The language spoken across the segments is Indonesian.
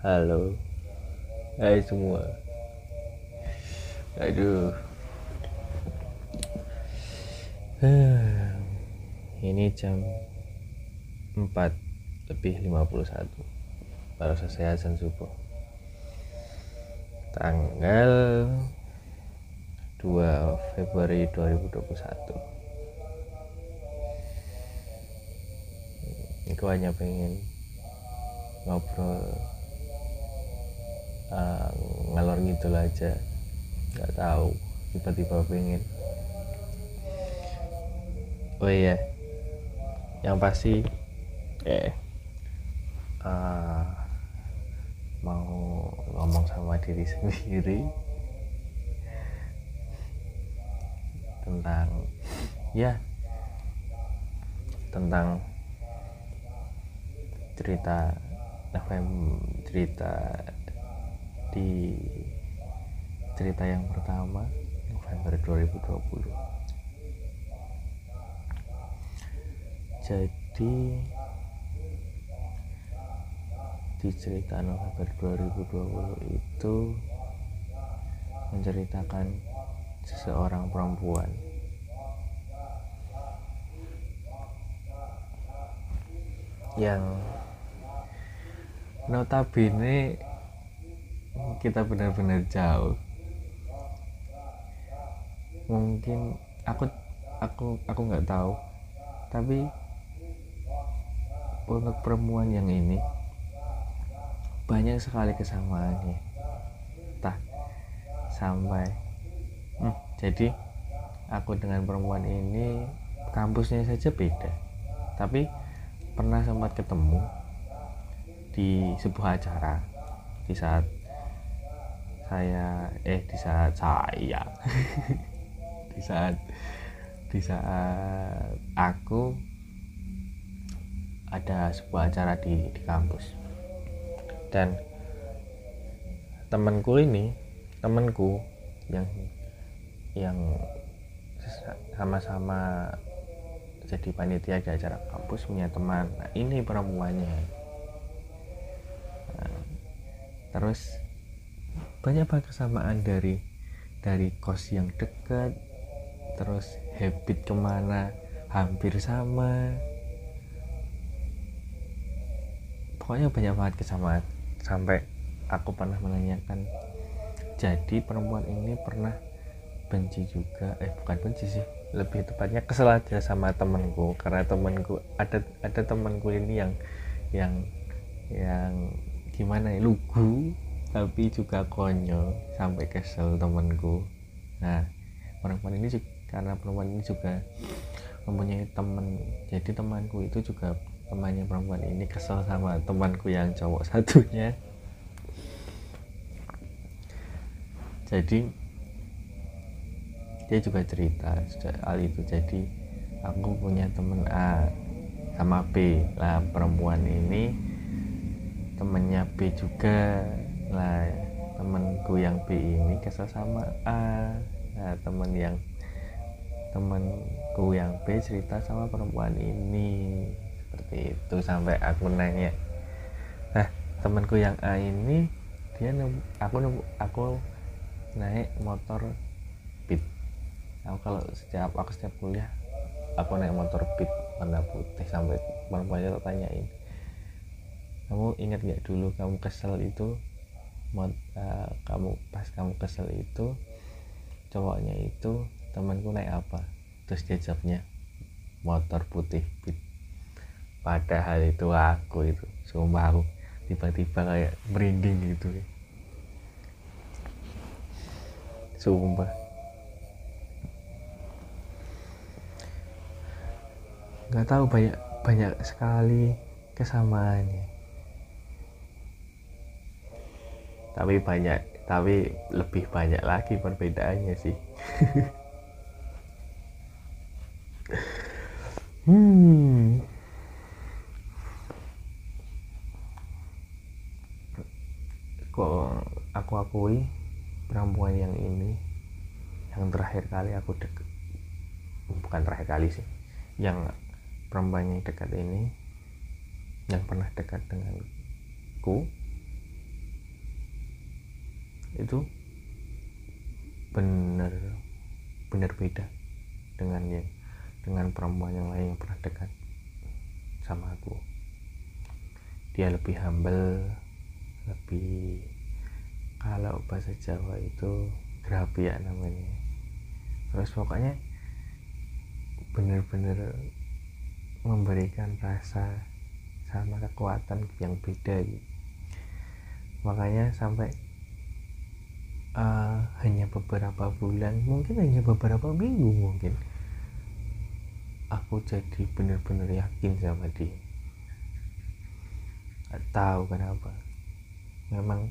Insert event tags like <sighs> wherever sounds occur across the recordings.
Halo. Hai semua. Aduh. <sighs> Ini jam 4 lebih 51 Baru selesai azan subuh. Tanggal 2 Februari 2021 Aku hanya pengen ngobrol uh, ngalor ngidul aja. Nggak tahu tiba-tiba pengen. Oh iya. Yang pasti eh uh, mau ngomong sama diri sendiri. Tentang ya tentang cerita FM cerita di cerita yang pertama November 2020 jadi di cerita November 2020 itu menceritakan seseorang perempuan. Yang notabene kita benar-benar jauh. Mungkin aku aku aku nggak tahu. Tapi untuk perempuan yang ini banyak sekali kesamaannya. Tak sampai. Hmm, jadi aku dengan perempuan ini kampusnya saja beda. Tapi pernah sempat ketemu di sebuah acara di saat saya eh di saat saya. <laughs> Di saat di saat aku ada sebuah acara di, di kampus. Dan temanku ini temanku yang yang sama-sama jadi panitia di acara kampus punya teman. Nah ini perempuannya. Nah, terus banyak banget kesamaan dari dari kos yang dekat terus habit ke mana hampir sama. Pokoknya banyak banget kesamaan. Sampai aku pernah menanyakan jadi perempuan ini pernah benci juga? Eh bukan benci sih. Lebih tepatnya kesel aja sama temanku. Karena temanku ada ada temanku ini yang yang yang gimana ya lugu tapi juga konyol sampai kesel temanku. Nah perempuan ini juga karena perempuan ini juga mempunyai teman. Jadi temanku itu juga temannya perempuan ini kesel sama temanku yang cowok satunya. Jadi dia juga cerita soal itu. Jadi aku punya temen A sama B. Lah perempuan ini temennya B juga lah temenku yang B ini kesel sama A. Nah temen yang temenku yang B cerita sama perempuan ini. Seperti itu sampai aku nanya. Nah temenku yang A ini dia aku aku naik motor Beat. Aku kalau setiap aku setiap kuliah aku naik motor Beat warna putih sampai perempuannya tak tanyain kamu ingat gak dulu kamu kesel itu uh, kamu pas kamu kesel itu cowoknya itu temanku naik apa? Terus dia motor putih beat padahal itu aku itu sumpah aku tiba-tiba kayak merinding gitu. Sumpah. Nggak tahu banyak banyak sekali kesamaannya tapi banyak tapi lebih banyak lagi perbedaannya sih. <laughs> Hmm. Kok aku akui perempuan yang ini yang terakhir kali aku deket bukan terakhir kali sih yang perempuan yang dekat ini yang pernah dekat denganku itu bener bener beda dengan yang dengan perempuan yang lain yang pernah dekat sama aku. Dia lebih humble lebih kalau bahasa Jawa itu grapi ya namanya. Terus pokoknya bener-bener memberikan rasa sama kekuatan yang beda gitu. Makanya sampai uh, hanya beberapa bulan mungkin hanya beberapa minggu mungkin. Aku jadi bener-bener yakin sama dia. Gak tahu kenapa. Memang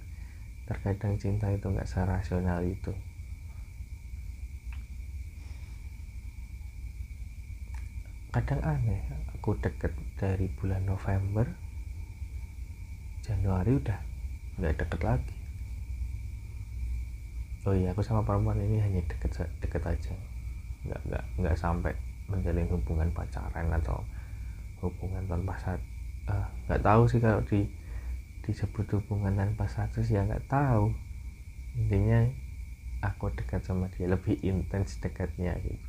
terkadang cinta itu nggak serasional itu. Kadang aneh aku deket dari bulan November Januari udah nggak deket lagi oh iya aku sama perempuan ini hanya deket deket aja. Nggak nggak nggak sampai menjalin hubungan pacaran atau hubungan tanpa saat uh, nggak tahu sih kalau di disebut hubungan tanpa status ya nggak tahu. Intinya aku dekat sama dia lebih intens dekatnya gitu.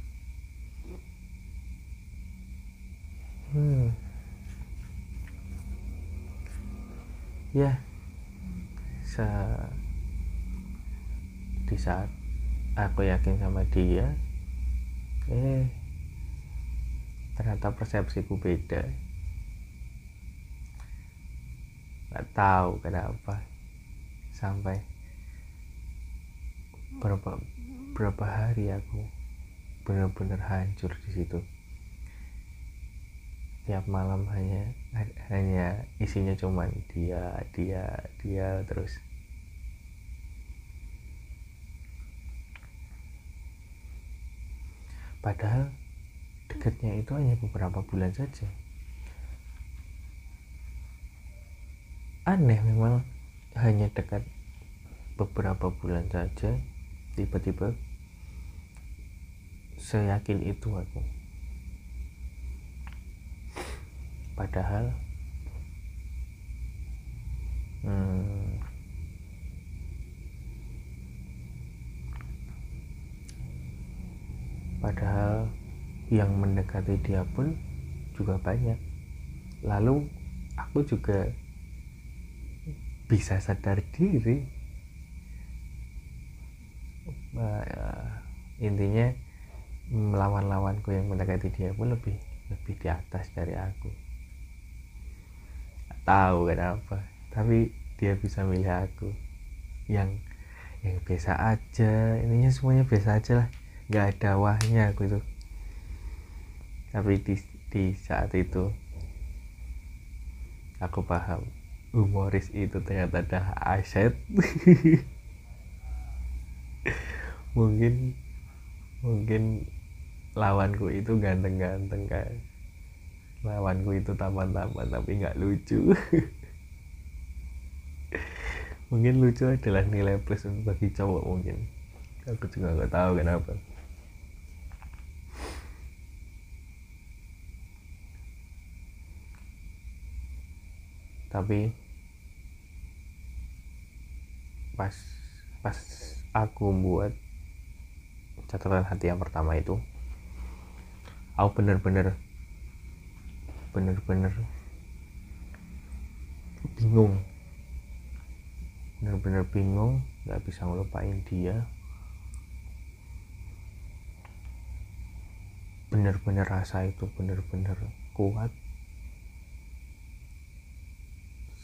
Hmm. ya. Se di saat aku yakin sama dia eh ternyata persepsiku beda. Nggak tahu kenapa sampai berapa berapa hari aku benar-benar hancur di situ. Tiap malam hanya hanya isinya cuman dia dia dia terus padahal dekatnya itu hanya beberapa bulan saja. Aneh memang hanya dekat beberapa bulan saja tiba-tiba saya yakin itu aku. Padahal hmm, padahal yang mendekati dia pun juga banyak. Lalu aku juga bisa sadar diri. Uh, intinya lawan-lawanku yang mendekati dia pun lebih lebih di atas dari aku. Gak tahu kenapa tapi dia bisa milih aku. Yang yang biasa aja intinya semuanya biasa aja lah nggak ada wahnya aku itu. Tapi di, di saat itu aku paham humoris itu ternyata ada aset. <laughs> Mungkin mungkin lawanku itu ganteng-ganteng kayak lawanku itu tampan-tampan tapi nggak lucu. <laughs> Mungkin lucu adalah nilai plus bagi cowok mungkin. Aku juga nggak tahu kenapa tapi pas pas aku buat catatan hati yang pertama itu aku bener-bener bener-bener bingung. Bener-bener bingung nggak bisa ngelupain dia. Bener-bener rasa itu bener-bener kuat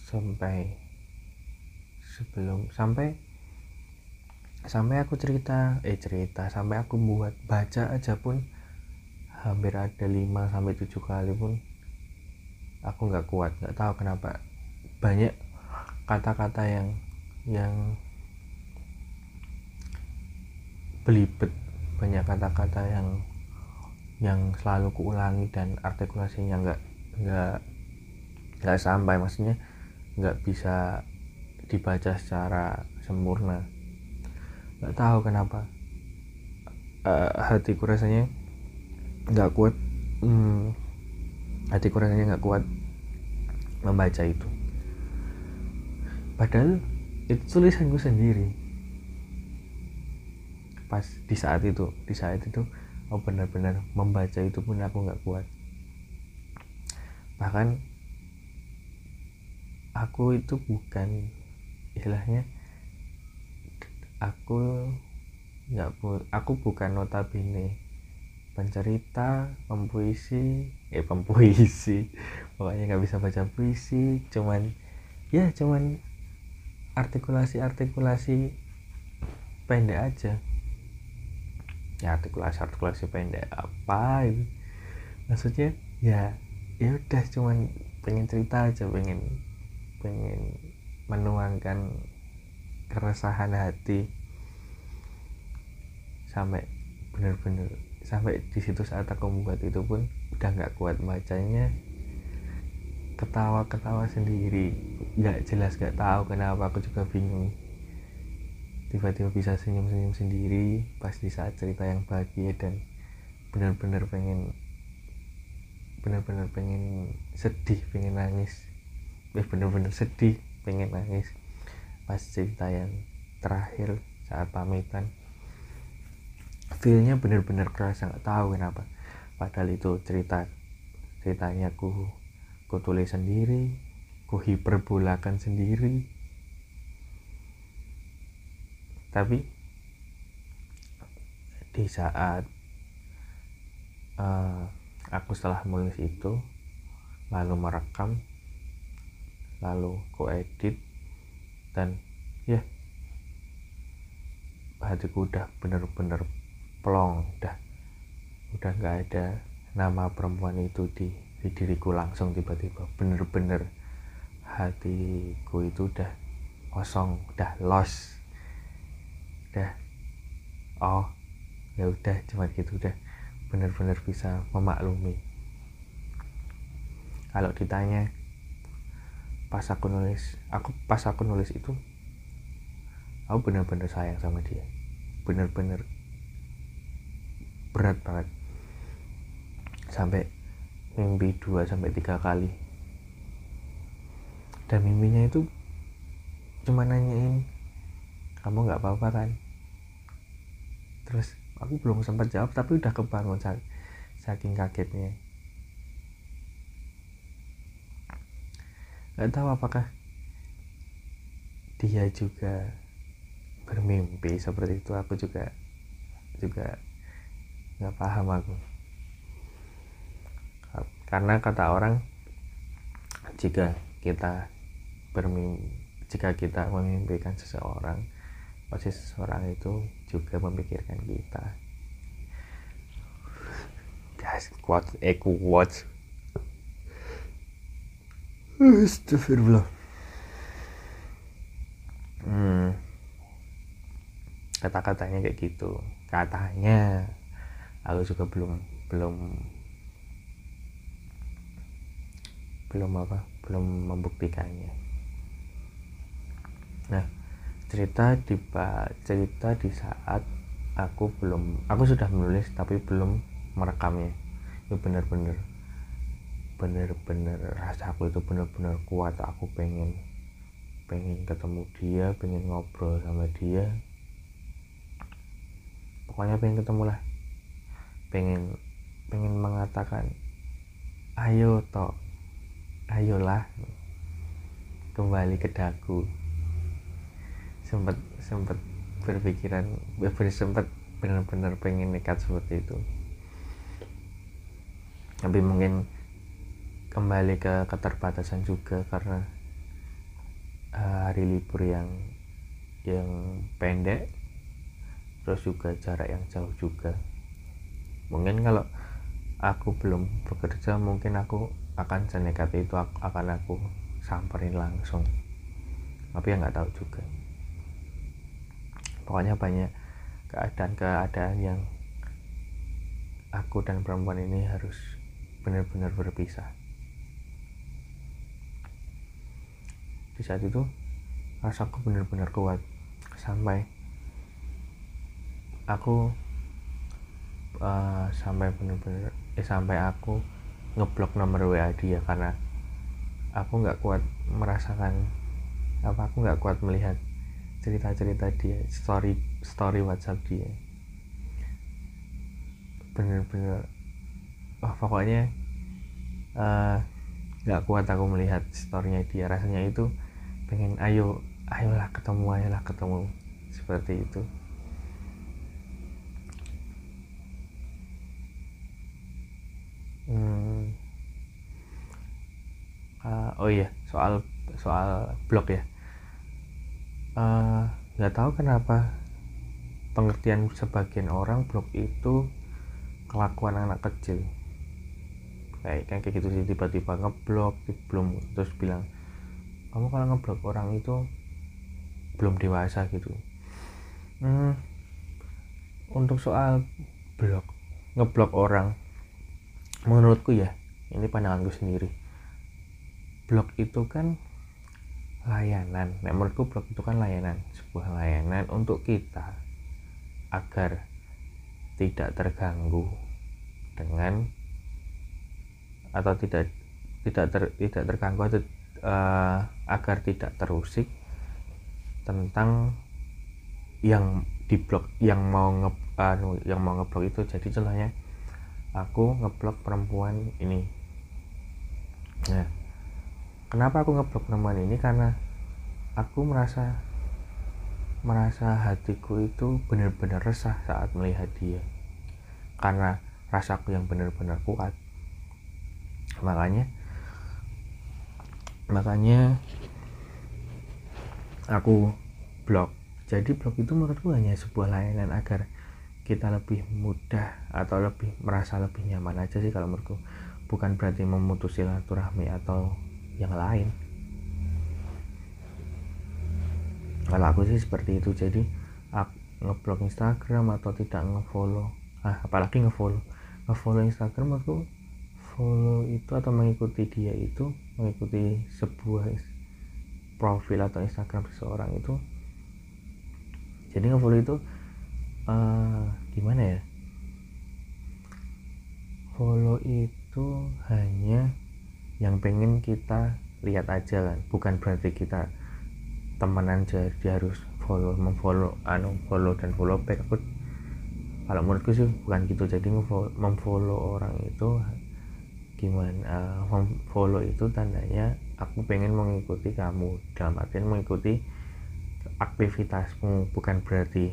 sampai sebelum sampai sampai aku cerita eh cerita sampai aku buat baca aja pun hampir ada 5 sampai 7 kali pun aku nggak kuat nggak tahu kenapa. Banyak kata-kata yang yang belibet. Banyak kata-kata yang yang selalu kuulangi dan artikulasinya nggak nggak nggak sampai. Maksudnya nggak bisa dibaca secara sempurna. Nggak tahu kenapa. Uh, hatiku rasanya nggak kuat. Hmm, hatiku rasanya nggak kuat membaca itu. Padahal itu tulisanku sendiri. Pas di saat itu di saat itu oh benar-benar membaca itu pun aku nggak kuat. Bahkan aku itu bukan istilahnya aku nggak aku bukan notabene pencerita pempuisi eh pempuisi. <laughs> Pokoknya nggak bisa baca puisi cuman ya cuman artikulasi artikulasi pendek aja. Ya artikulasi artikulasi pendek apa ini? Maksudnya ya ya udah cuman pengen cerita aja pengen pengen menuangkan keresahan hati sampai bener-bener sampai di situ saat aku membuat itu pun udah nggak kuat bacanya. Ketawa-ketawa sendiri nggak jelas nggak tahu kenapa aku juga bingung. Tiba-tiba bisa senyum-senyum sendiri pas di saat cerita yang bahagia dan benar-benar pengen benar-benar pengen sedih pengen nangis benar-benar sedih pengen nangis. Pas cerita yang terakhir saat pamitan. Feelnya bener-bener kerasa nggak tahu kenapa. Padahal itu cerita ceritanya ku ku tulis sendiri ku hiperbolakan sendiri. Tapi di saat uh, aku setelah menulis itu lalu merekam lalu edit dan ya hatiku udah bener-bener plong udah udah nggak ada nama perempuan itu di, di diriku langsung tiba-tiba. Bener-bener hatiku itu udah kosong udah lost udah oh ya udah cuma gitu udah bener-bener bisa memaklumi. Kalau ditanya pas aku nulis aku pas aku nulis itu aku bener-bener sayang sama dia. Bener-bener berat banget. Sampai mimpi dua sampai tiga kali. Dan mimpinya itu cuma nanyain kamu nggak apa-apa kan? Terus aku belum sempat jawab tapi udah kebangun saking kagetnya nggak tahu apakah dia juga bermimpi seperti itu. Aku juga juga nggak paham aku. Karena kata orang jika kita bermimpi jika kita memimpikan seseorang pasti seseorang itu juga memikirkan kita. Guys kuat eh kuat Astagfirullah hmm. Kata-katanya kayak gitu. Katanya aku juga belum belum belum apa belum membuktikannya. Nah cerita di cerita di saat aku belum aku sudah menulis tapi belum merekamnya. Itu benar-benar benar-benar rasa aku itu benar-benar kuat. Aku pengen pengen ketemu dia pengen ngobrol sama dia. Pokoknya pengen ketemu lah. Pengen pengen mengatakan ayo toh ayolah kembali ke dagu. Sempat sempat berpikiran sempat benar-benar pengen nekat seperti itu. Tapi mungkin kembali ke keterbatasan juga karena uh, hari libur yang yang pendek terus juga jarak yang jauh juga. Mungkin kalau aku belum bekerja mungkin aku akan senekat itu aku, akan aku samperin langsung. Tapi ya nggak tahu juga. Pokoknya banyak keadaan-keadaan yang aku dan perempuan ini harus benar-benar berpisah di saat itu rasaku benar-benar kuat. Sampai aku uh, sampai bener-bener eh sampai aku ngeblok nomor WA dia karena aku nggak kuat merasakan apa aku nggak kuat melihat cerita-cerita dia story story WhatsApp dia. Bener-bener oh pokoknya eh, nggak uh, kuat aku melihat storynya dia. Rasanya itu pengen ayo ayolah ketemu ayolah ketemu. Seperti itu. Hmm. uh, oh iya soal soal blog ya. Eh, nggak uh, tahu kenapa pengertian sebagian orang blog itu kelakuan anak kecil. Kayak kayak gitu sih tiba-tiba ngeblok belum terus bilang kamu kalau ngeblok orang itu belum dewasa gitu. Hmm, untuk soal blok ngeblok orang menurutku ya ini pandanganku sendiri. Blog itu kan layanan. Nah, menurutku blog itu kan layanan sebuah layanan untuk kita agar tidak terganggu dengan atau tidak tidak ter, tidak terganggu atau uh, agar tidak terusik tentang yang di blog yang mau nge uh, yang mau ngeblok itu. Jadi contohnya aku ngeblok perempuan ini. Nah kenapa aku ngeblok perempuan ini? Karena aku merasa merasa hatiku itu benar-benar resah saat melihat dia. Karena rasaku yang benar-benar kuat. Makanya makanya aku blog jadi blog itu menurutku hanya sebuah layanan agar kita lebih mudah atau lebih merasa lebih nyaman aja sih kalau menurutku. Bukan berarti memutus silaturahmi atau yang lain. Kalau aku sih seperti itu. Jadi aku ngeblok Instagram atau tidak ngefollow ah apalagi ngefollow. Ngefollow Instagram aku follow itu atau mengikuti dia itu mengikuti sebuah profil atau Instagram seseorang itu jadi ngefollow itu uh, gimana ya? Follow itu hanya yang pengen kita lihat aja kan bukan berarti kita temenan jadi harus follow memfollow anu follow dan follow back. Aku kalau menurutku sih bukan gitu. Jadi memfollow orang itu gimana uh, memfollow itu tandanya aku pengen mengikuti kamu. Dalam artian mengikuti aktivitasmu bukan berarti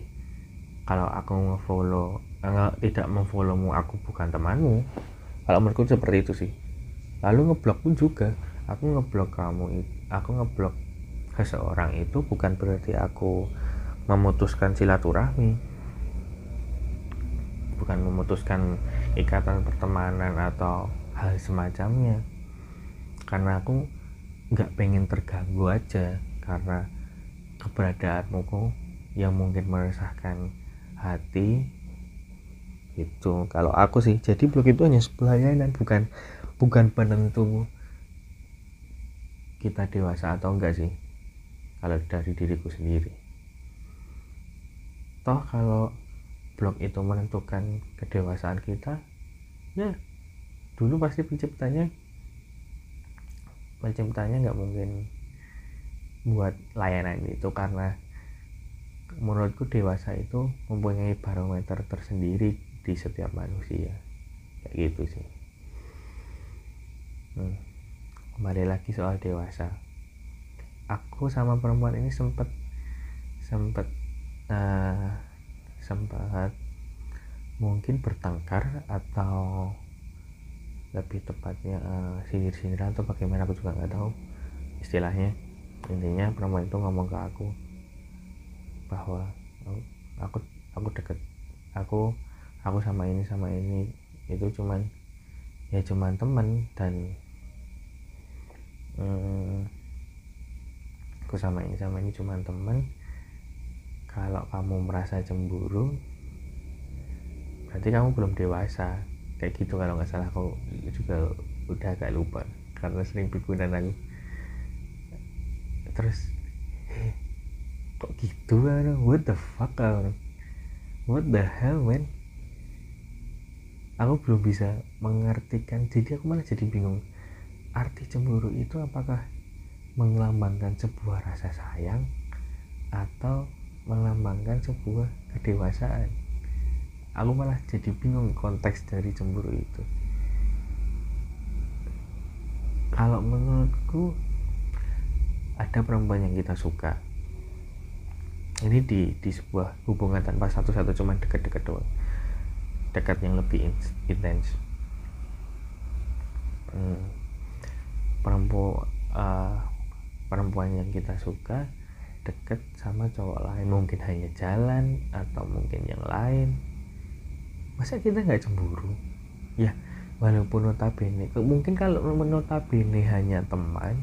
kalau aku ngefollow enggak, tidak memfollowmu aku bukan temanmu. Kalau menurutku seperti itu sih. Lalu ngeblok pun juga. Aku ngeblok kamu aku ngeblok seseorang itu bukan berarti aku memutuskan silaturahmi. Bukan memutuskan ikatan pertemanan atau hal semacamnya. Karena aku nggak pengen terganggu aja karena keberadaanmu yang mungkin meresahkan hati. Itu kalau aku sih jadi blog itu hanya pelayanan bukan bukan penentu kita dewasa atau enggak sih kalau dari diriku sendiri. Toh kalau blog itu menentukan kedewasaan kita ya dulu pasti penciptanya penciptanya nggak mungkin buat layanan itu karena menurutku dewasa itu mempunyai barometer tersendiri di setiap manusia. Kayak gitu sih. Hmm. kembali lagi soal dewasa. Aku sama perempuan ini sempat sempat uh, eh, sempat mungkin bertengkar atau lebih tepatnya uh, sindir-sindiran atau bagaimana aku juga nggak tahu istilahnya. Intinya perempuan itu ngomong ke aku bahwa aku aku deket aku aku sama ini sama ini. Itu cuman ya cuman temen dan hmm, aku sama ini sama ini cuman temen. Kalau kamu merasa cemburu berarti kamu belum dewasa kayak gitu kalau nggak salah. Aku juga udah agak lupa karena sering dan aku. Terus kok gitu kan what the fuck kan what the hell man? Aku belum bisa mengartikan jadi aku malah jadi bingung. Arti cemburu itu apakah melambangkan sebuah rasa sayang atau melambangkan sebuah kedewasaan aku malah jadi bingung konteks dari cemburu itu. Kalau menurutku ada perempuan yang kita suka. Ini di di sebuah hubungan tanpa satu-satu cuman dekat-dekat doang. Dekat yang lebih intens. Hmm, perempuan uh, perempuan yang kita suka deket sama cowok lain. Mungkin hanya jalan atau mungkin yang lain masa kita nggak cemburu? Ya walaupun notabene mungkin kalau notabene hanya teman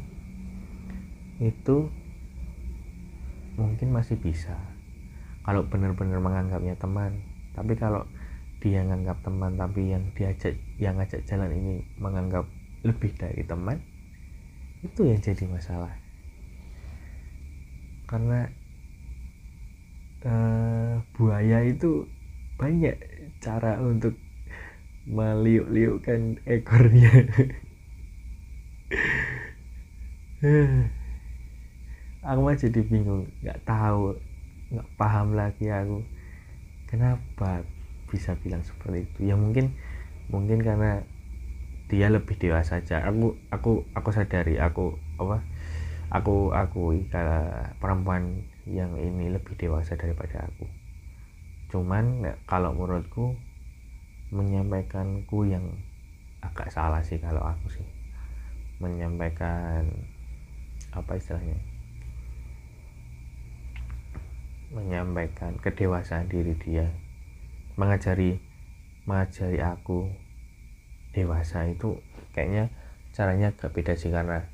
itu mungkin masih bisa. Kalau benar-benar menganggapnya teman tapi kalau dia nganggap teman tapi yang diajak yang ngajak jalan ini menganggap lebih dari teman itu yang jadi masalah. Karena uh, buaya itu banyak cara untuk meliuk-liukkan ekornya. Aku mah jadi bingung nggak tahu nggak paham lagi aku. Kenapa bisa bilang seperti itu? Ya mungkin mungkin karena dia lebih dewasa saja aku aku aku sadari aku apa aku akui kalau perempuan yang ini lebih dewasa daripada aku cuman kalau menurutku menyampaikanku yang agak salah sih kalau aku sih. Menyampaikan apa istilahnya? Menyampaikan kedewasaan diri dia. Mengajari mengajari aku dewasa itu kayaknya caranya agak beda sih karena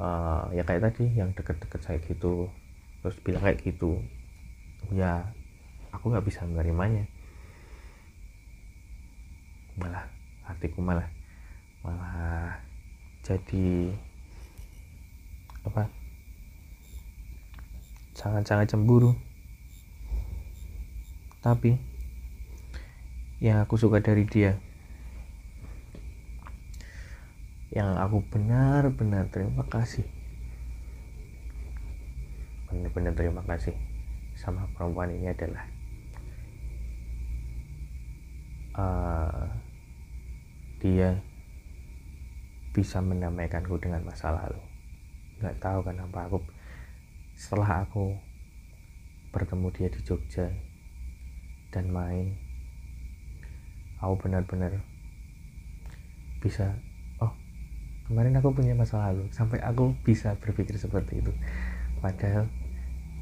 uh, ya kayak tadi yang deket-deket saya gitu. Terus bilang kayak gitu. Ya aku nggak bisa menerimanya. Malah hatiku malah malah jadi apa? Sangat-sangat cemburu. Tapi yang aku suka dari dia yang aku benar-benar terima kasih benar-benar terima kasih sama perempuan ini adalah uh, dia bisa mendamaikanku dengan masa lalu. Nggak tahu kenapa aku setelah aku bertemu dia di Jogja dan main aku benar-benar bisa kemarin aku punya masa lalu. Sampai aku bisa berpikir seperti itu. Padahal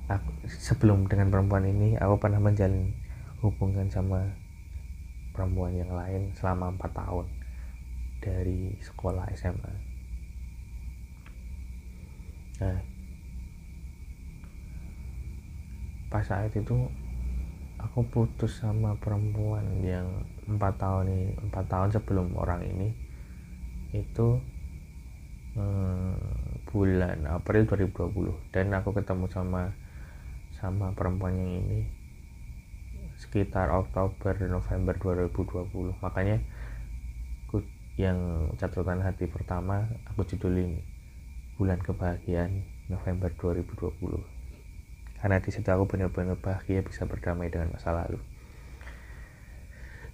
aku, sebelum dengan perempuan ini aku pernah menjalin hubungan sama perempuan yang lain selama empat tahun dari sekolah SMA nah pas saat itu aku putus sama perempuan yang empat tahun ini empat tahun sebelum orang ini itu hmm, bulan April 2020 dan aku ketemu sama sama perempuan yang ini sekitar Oktober November 2020 makanya aku yang catatan hati pertama aku judulin bulan kebahagiaan November 2020 karena di situ aku benar-benar bahagia bisa berdamai dengan masa lalu.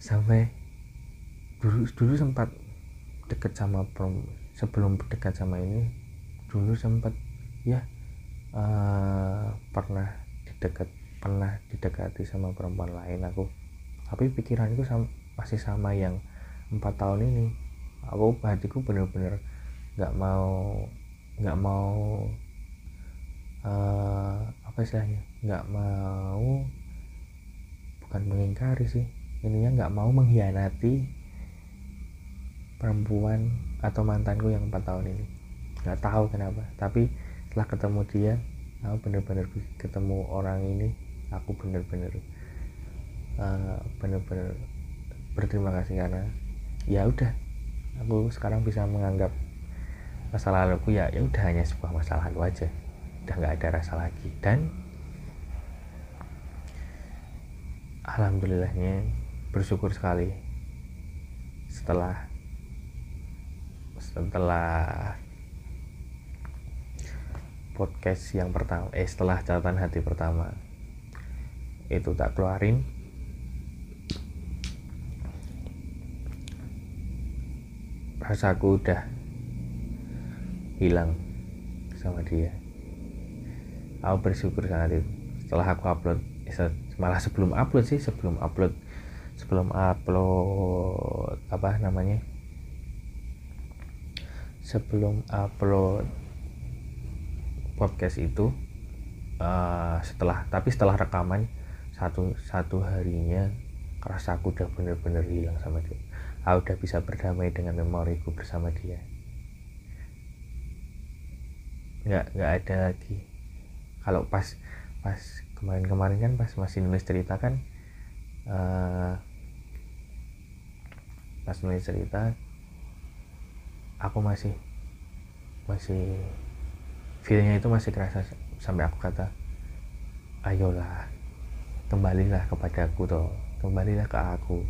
Sampai dulu dulu sempat deket sama sebelum dekat sama ini dulu sempat ya uh, pernah didekat pernah didekati sama perempuan lain aku tapi pikiranku sama, masih sama yang empat tahun ini. Aku hatiku bener-bener nggak mau nggak mau uh, apa istilahnya nggak mau bukan mengingkari sih ininya nggak mau mengkhianati perempuan atau mantanku yang empat tahun ini. Nggak tahu kenapa tapi setelah ketemu dia aku bener-bener ketemu orang ini aku bener-bener uh, bener-bener berterima kasih karena ya udah aku sekarang bisa menganggap masa laluku ya ya udah hanya sebuah masa lalu aja. Udah nggak ada rasa lagi. Dan alhamdulillahnya bersyukur sekali setelah setelah podcast yang pertama eh setelah catatan hati pertama itu tak keluarin. Rasaku udah hilang sama dia. Aku bersyukur sangat itu. Setelah aku upload eh, malah sebelum upload sih sebelum upload sebelum upload apa namanya? Sebelum upload podcast itu uh, setelah tapi setelah rekaman satu satu harinya kerasa aku udah bener-bener hilang sama dia. Aku udah bisa berdamai dengan memoriku bersama dia. Nggak nggak ada lagi. Kalau pas pas kemarin-kemarin kan pas masih nulis cerita kan uh, pas nulis cerita aku masih masih feelnya itu masih kerasa sampai aku kata ayolah kembalilah kepada aku toh. Kembalilah ke aku.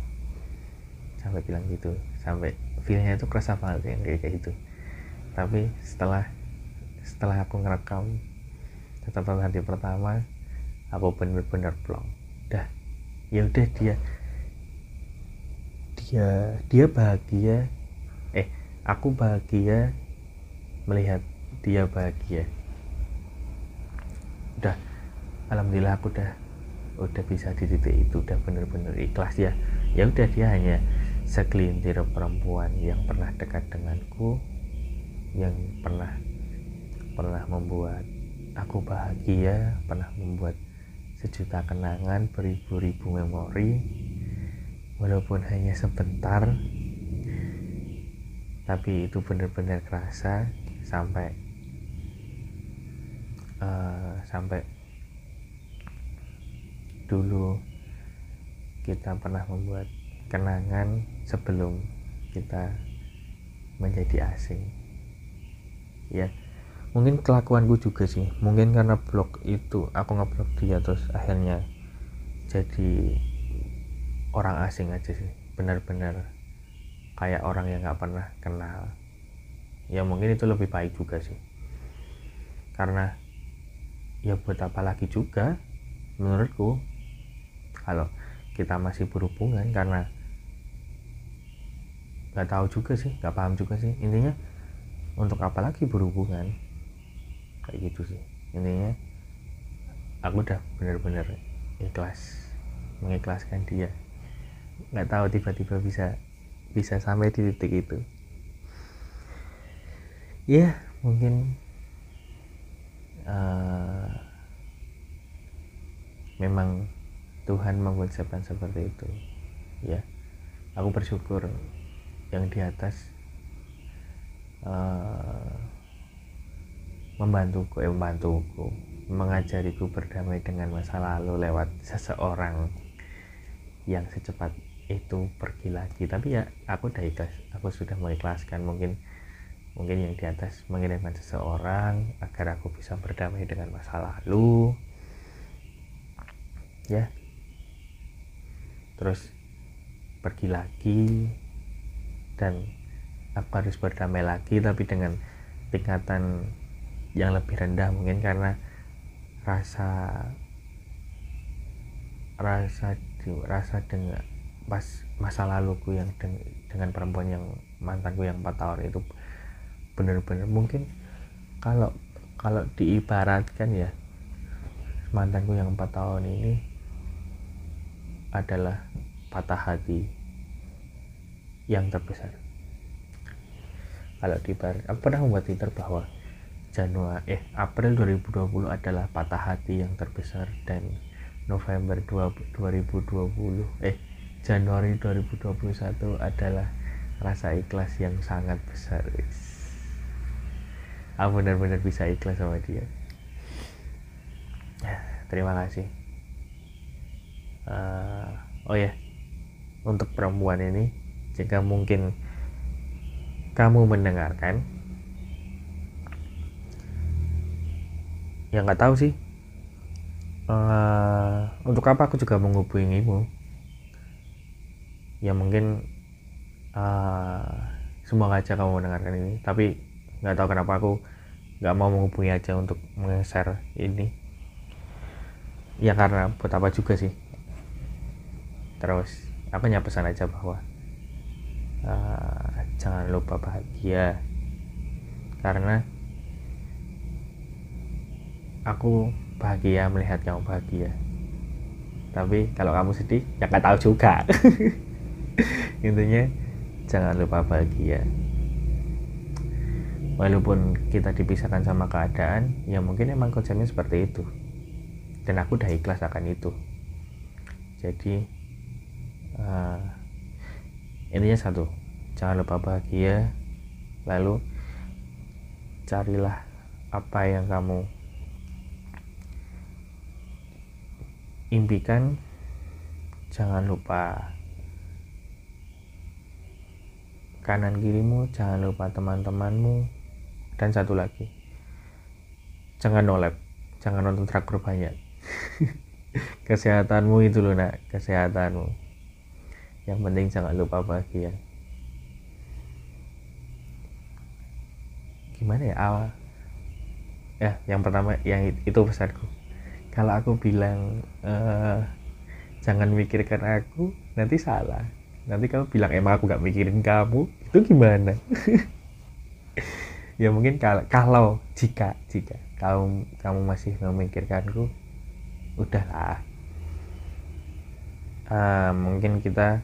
Sampai bilang gitu. Sampai feelnya itu kerasa banget yang kayak gitu. Tapi setelah setelah aku ngerekam catatan hati pertama aku bener-bener plong dah ya udah dia dia dia bahagia. Eh aku bahagia melihat dia bahagia. Udah alhamdulillah aku udah udah bisa di titik itu udah bener-bener ikhlas ya. Ya udah dia hanya segelintir perempuan yang pernah dekat denganku yang pernah pernah membuat aku bahagia pernah membuat sejuta kenangan beribu-ribu memori. Walaupun hanya sebentar tapi itu benar-benar kerasa sampai uh, sampai dulu kita pernah membuat kenangan sebelum kita menjadi asing ya mungkin kelakuanku juga sih. Mungkin karena blog itu aku ngeblok dia terus akhirnya jadi orang asing aja sih. Benar-benar kayak orang yang nggak pernah kenal. Ya mungkin itu lebih baik juga sih. Karena ya buat apa lagi juga menurutku kalau kita masih berhubungan karena nggak tahu juga sih nggak paham juga sih. Intinya untuk apa lagi berhubungan? Kayak gitu sih. Intinya aku udah bener-bener ikhlas mengikhlaskan dia. Nggak tahu tiba-tiba bisa bisa sampai di titik itu. Ya mungkin uh, memang Tuhan membuat seperti itu. Ya aku bersyukur yang di atas uh, membantuku eh, membantuku mengajariku berdamai dengan masa lalu lewat seseorang yang secepat itu pergi lagi. Tapi ya aku udah ikhlas aku sudah mengikhlaskan. Mungkin mungkin yang di atas mengirimkan seseorang agar aku bisa berdamai dengan masa lalu. Ya terus pergi lagi dan aku harus berdamai lagi tapi dengan tingkatan yang lebih rendah mungkin karena rasa rasa rasa dengan pas masa laluku yang dengan, perempuan yang mantanku yang 4 tahun itu benar-benar mungkin kalau kalau diibaratkan ya mantanku yang 4 tahun ini adalah patah hati yang terbesar. Kalau di aku pernah membuat Twitter bahwa Januari eh April 2020 adalah patah hati yang terbesar dan November 2, 2020 eh Januari 2021 adalah rasa ikhlas yang sangat besar. Aku benar-benar bisa ikhlas sama dia. Terima kasih uh, oh ya untuk perempuan ini jika mungkin kamu mendengarkan ya nggak tahu sih. Uh, untuk apa aku juga menghubungimu? Ya mungkin uh, semoga aja kamu mendengarkan ini tapi nggak tahu kenapa aku nggak mau menghubungi aja untuk meng-share ini. Ya karena buat apa juga sih terus aku hanya pesan aja bahwa uh, jangan lupa bahagia. Karena aku bahagia melihat kamu bahagia. Tapi kalau kamu sedih ya nggak tahu juga. <laughs> Intinya jangan lupa bahagia. Walaupun kita dipisahkan sama keadaan ya mungkin emang konsepnya seperti itu. Dan aku udah ikhlas akan itu. Jadi uh, intinya satu jangan lupa bahagia lalu carilah apa yang kamu impikan. Jangan lupa kanan kirimu jangan lupa teman-temanmu dan satu lagi jangan nolep jangan nonton traktor banyak. <laughs> Kesehatanmu itu loh nak kesehatanmu yang penting jangan lupa bahagia gimana ya awal? Ya yang pertama yang itu pesanku. Kalau aku bilang uh, jangan mikirkan aku nanti salah. Nanti kamu bilang emang aku gak mikirin kamu? Itu gimana? <laughs> Ya mungkin kalau kalau jika jika kamu kamu masih memikirkanku udahlah. Uh, mungkin kita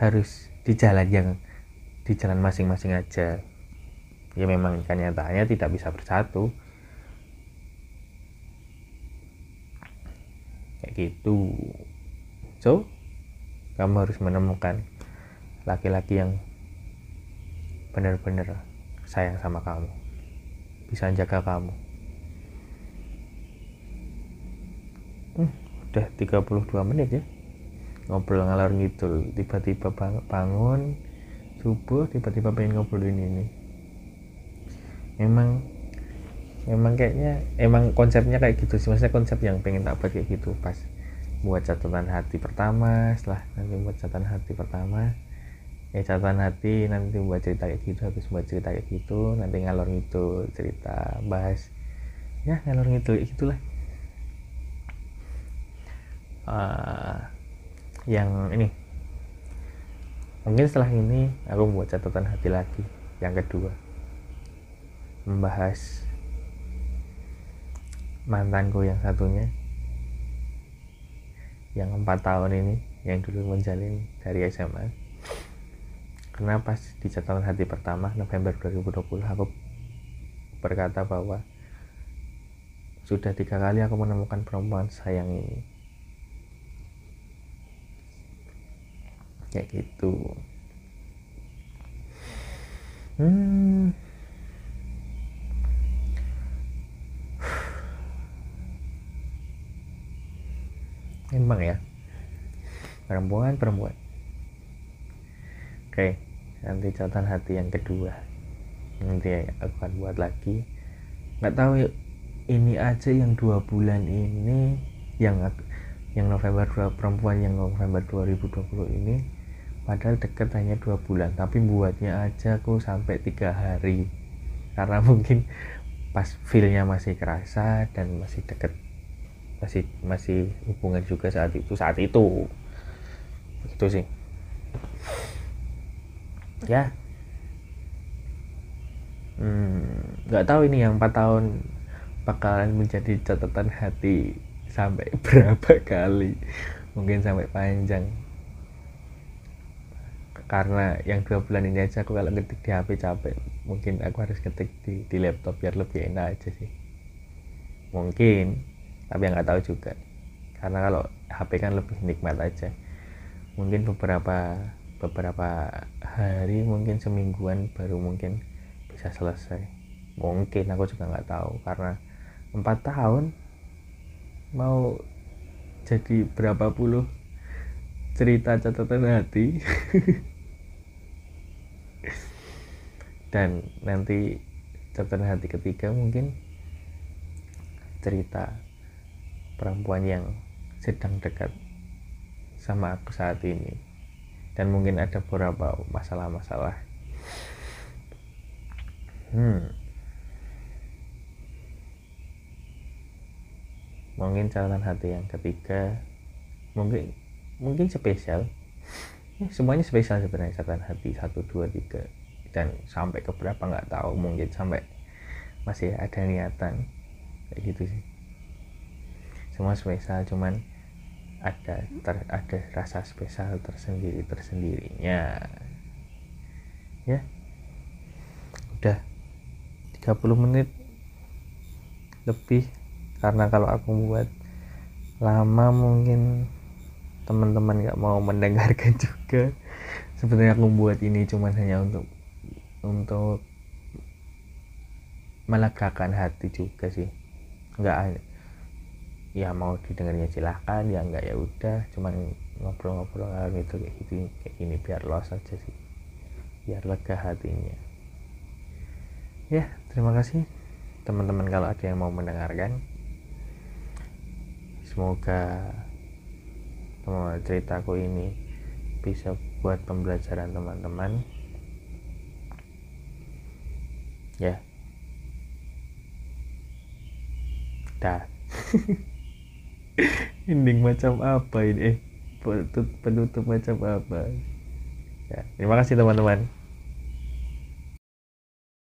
harus di jalan yang di jalan masing-masing aja. Ya memang kenyataannya tidak bisa bersatu. Kayak gitu. So kamu harus menemukan laki-laki yang benar-benar sayang sama kamu. Bisa jaga kamu. Hmm, udah 32 menit ya ngobrol ngalor ngidul. Tiba-tiba bangun subuh tiba-tiba pengen ngobrolin ini memang memang kayaknya emang konsepnya kayak gitu sih. Maksudnya konsep yang pengen tak kayak gitu. Pas buat catatan hati pertama setelah nanti buat catatan hati pertama ya catatan hati nanti buat cerita kayak gitu habis buat cerita kayak gitu nanti ngalor gitu cerita bahas. Ya ngalor gitu itulah uh, yang ini. Mungkin setelah ini aku buat catatan hati lagi. Yang kedua membahas mantanku yang satunya yang empat tahun ini yang dulu menjalin dari SMA karena pas di catatan hati pertama November 2020 aku berkata bahwa sudah tiga kali aku menemukan perempuan sayang ini kayak gitu. Hmm. <sighs> Emang ya? Perempuan perempuan. Oke nanti catatan hati yang kedua. Nanti aku akan buat lagi. Nggak tahu ini aja yang dua bulan ini yang yang November perempuan yang November 2020 ini padahal deket hanya dua bulan tapi buatnya aja aku sampai tiga hari. Karena <laughs> mungkin pas feelnya masih kerasa dan masih deket masih masih hubungan juga saat itu saat itu. Itu sih. Ya. Hmm, nggak hmm, tahu ini yang 4 tahun bakalan menjadi catatan hati sampai <laughs> berapa kali. Mungkin sampai panjang karena yang dua bulan ini aja aku kalau ngetik di HP capek. Mungkin aku harus ketik di, di laptop biar lebih enak aja sih. Mungkin tapi yang nggak tahu juga. Karena kalau HP kan lebih nikmat aja. Mungkin beberapa beberapa hari mungkin semingguan baru mungkin bisa selesai. Mungkin aku juga nggak tahu. Karena empat tahun mau jadi berapa puluh cerita catatan hati <laughs> dan nanti catatan hati ketiga mungkin cerita perempuan yang sedang dekat sama aku saat ini. Dan mungkin ada beberapa masalah-masalah. Hmm. Mungkin catatan hati yang ketiga mungkin mungkin spesial. Ya, semuanya spesial sebenarnya catatan hati satu dua tiga dan sampai ke berapa nggak tahu mungkin sampai masih ada niatan. Kayak gitu sih. Semua spesial cuman ada ter, ada rasa spesial tersendiri tersendirinya. Ya. Udah 30 menit lebih karena kalau aku buat lama mungkin teman-teman nggak mau mendengarkan <laughs> juga. Sebenarnya aku buat ini cuma hanya untuk untuk melegakan hati juga sih. Nggak ya mau didengarnya silahkan ya nggak ya udah. Cuman ngobrol-ngobrol gitu kayak gitu kayak gini biar los aja sih. Biar lega hatinya. Ya terima kasih. Teman-teman kalau ada yang mau mendengarkan semoga ceritaku ini bisa buat pembelajaran teman-teman ya. Dah. <laughs> Ending macam apa ini? Eh penutup, penutup macam apa? Ya terima kasih teman-teman